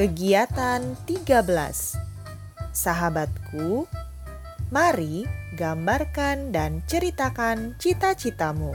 Kegiatan 13 Sahabatku, mari gambarkan dan ceritakan cita-citamu.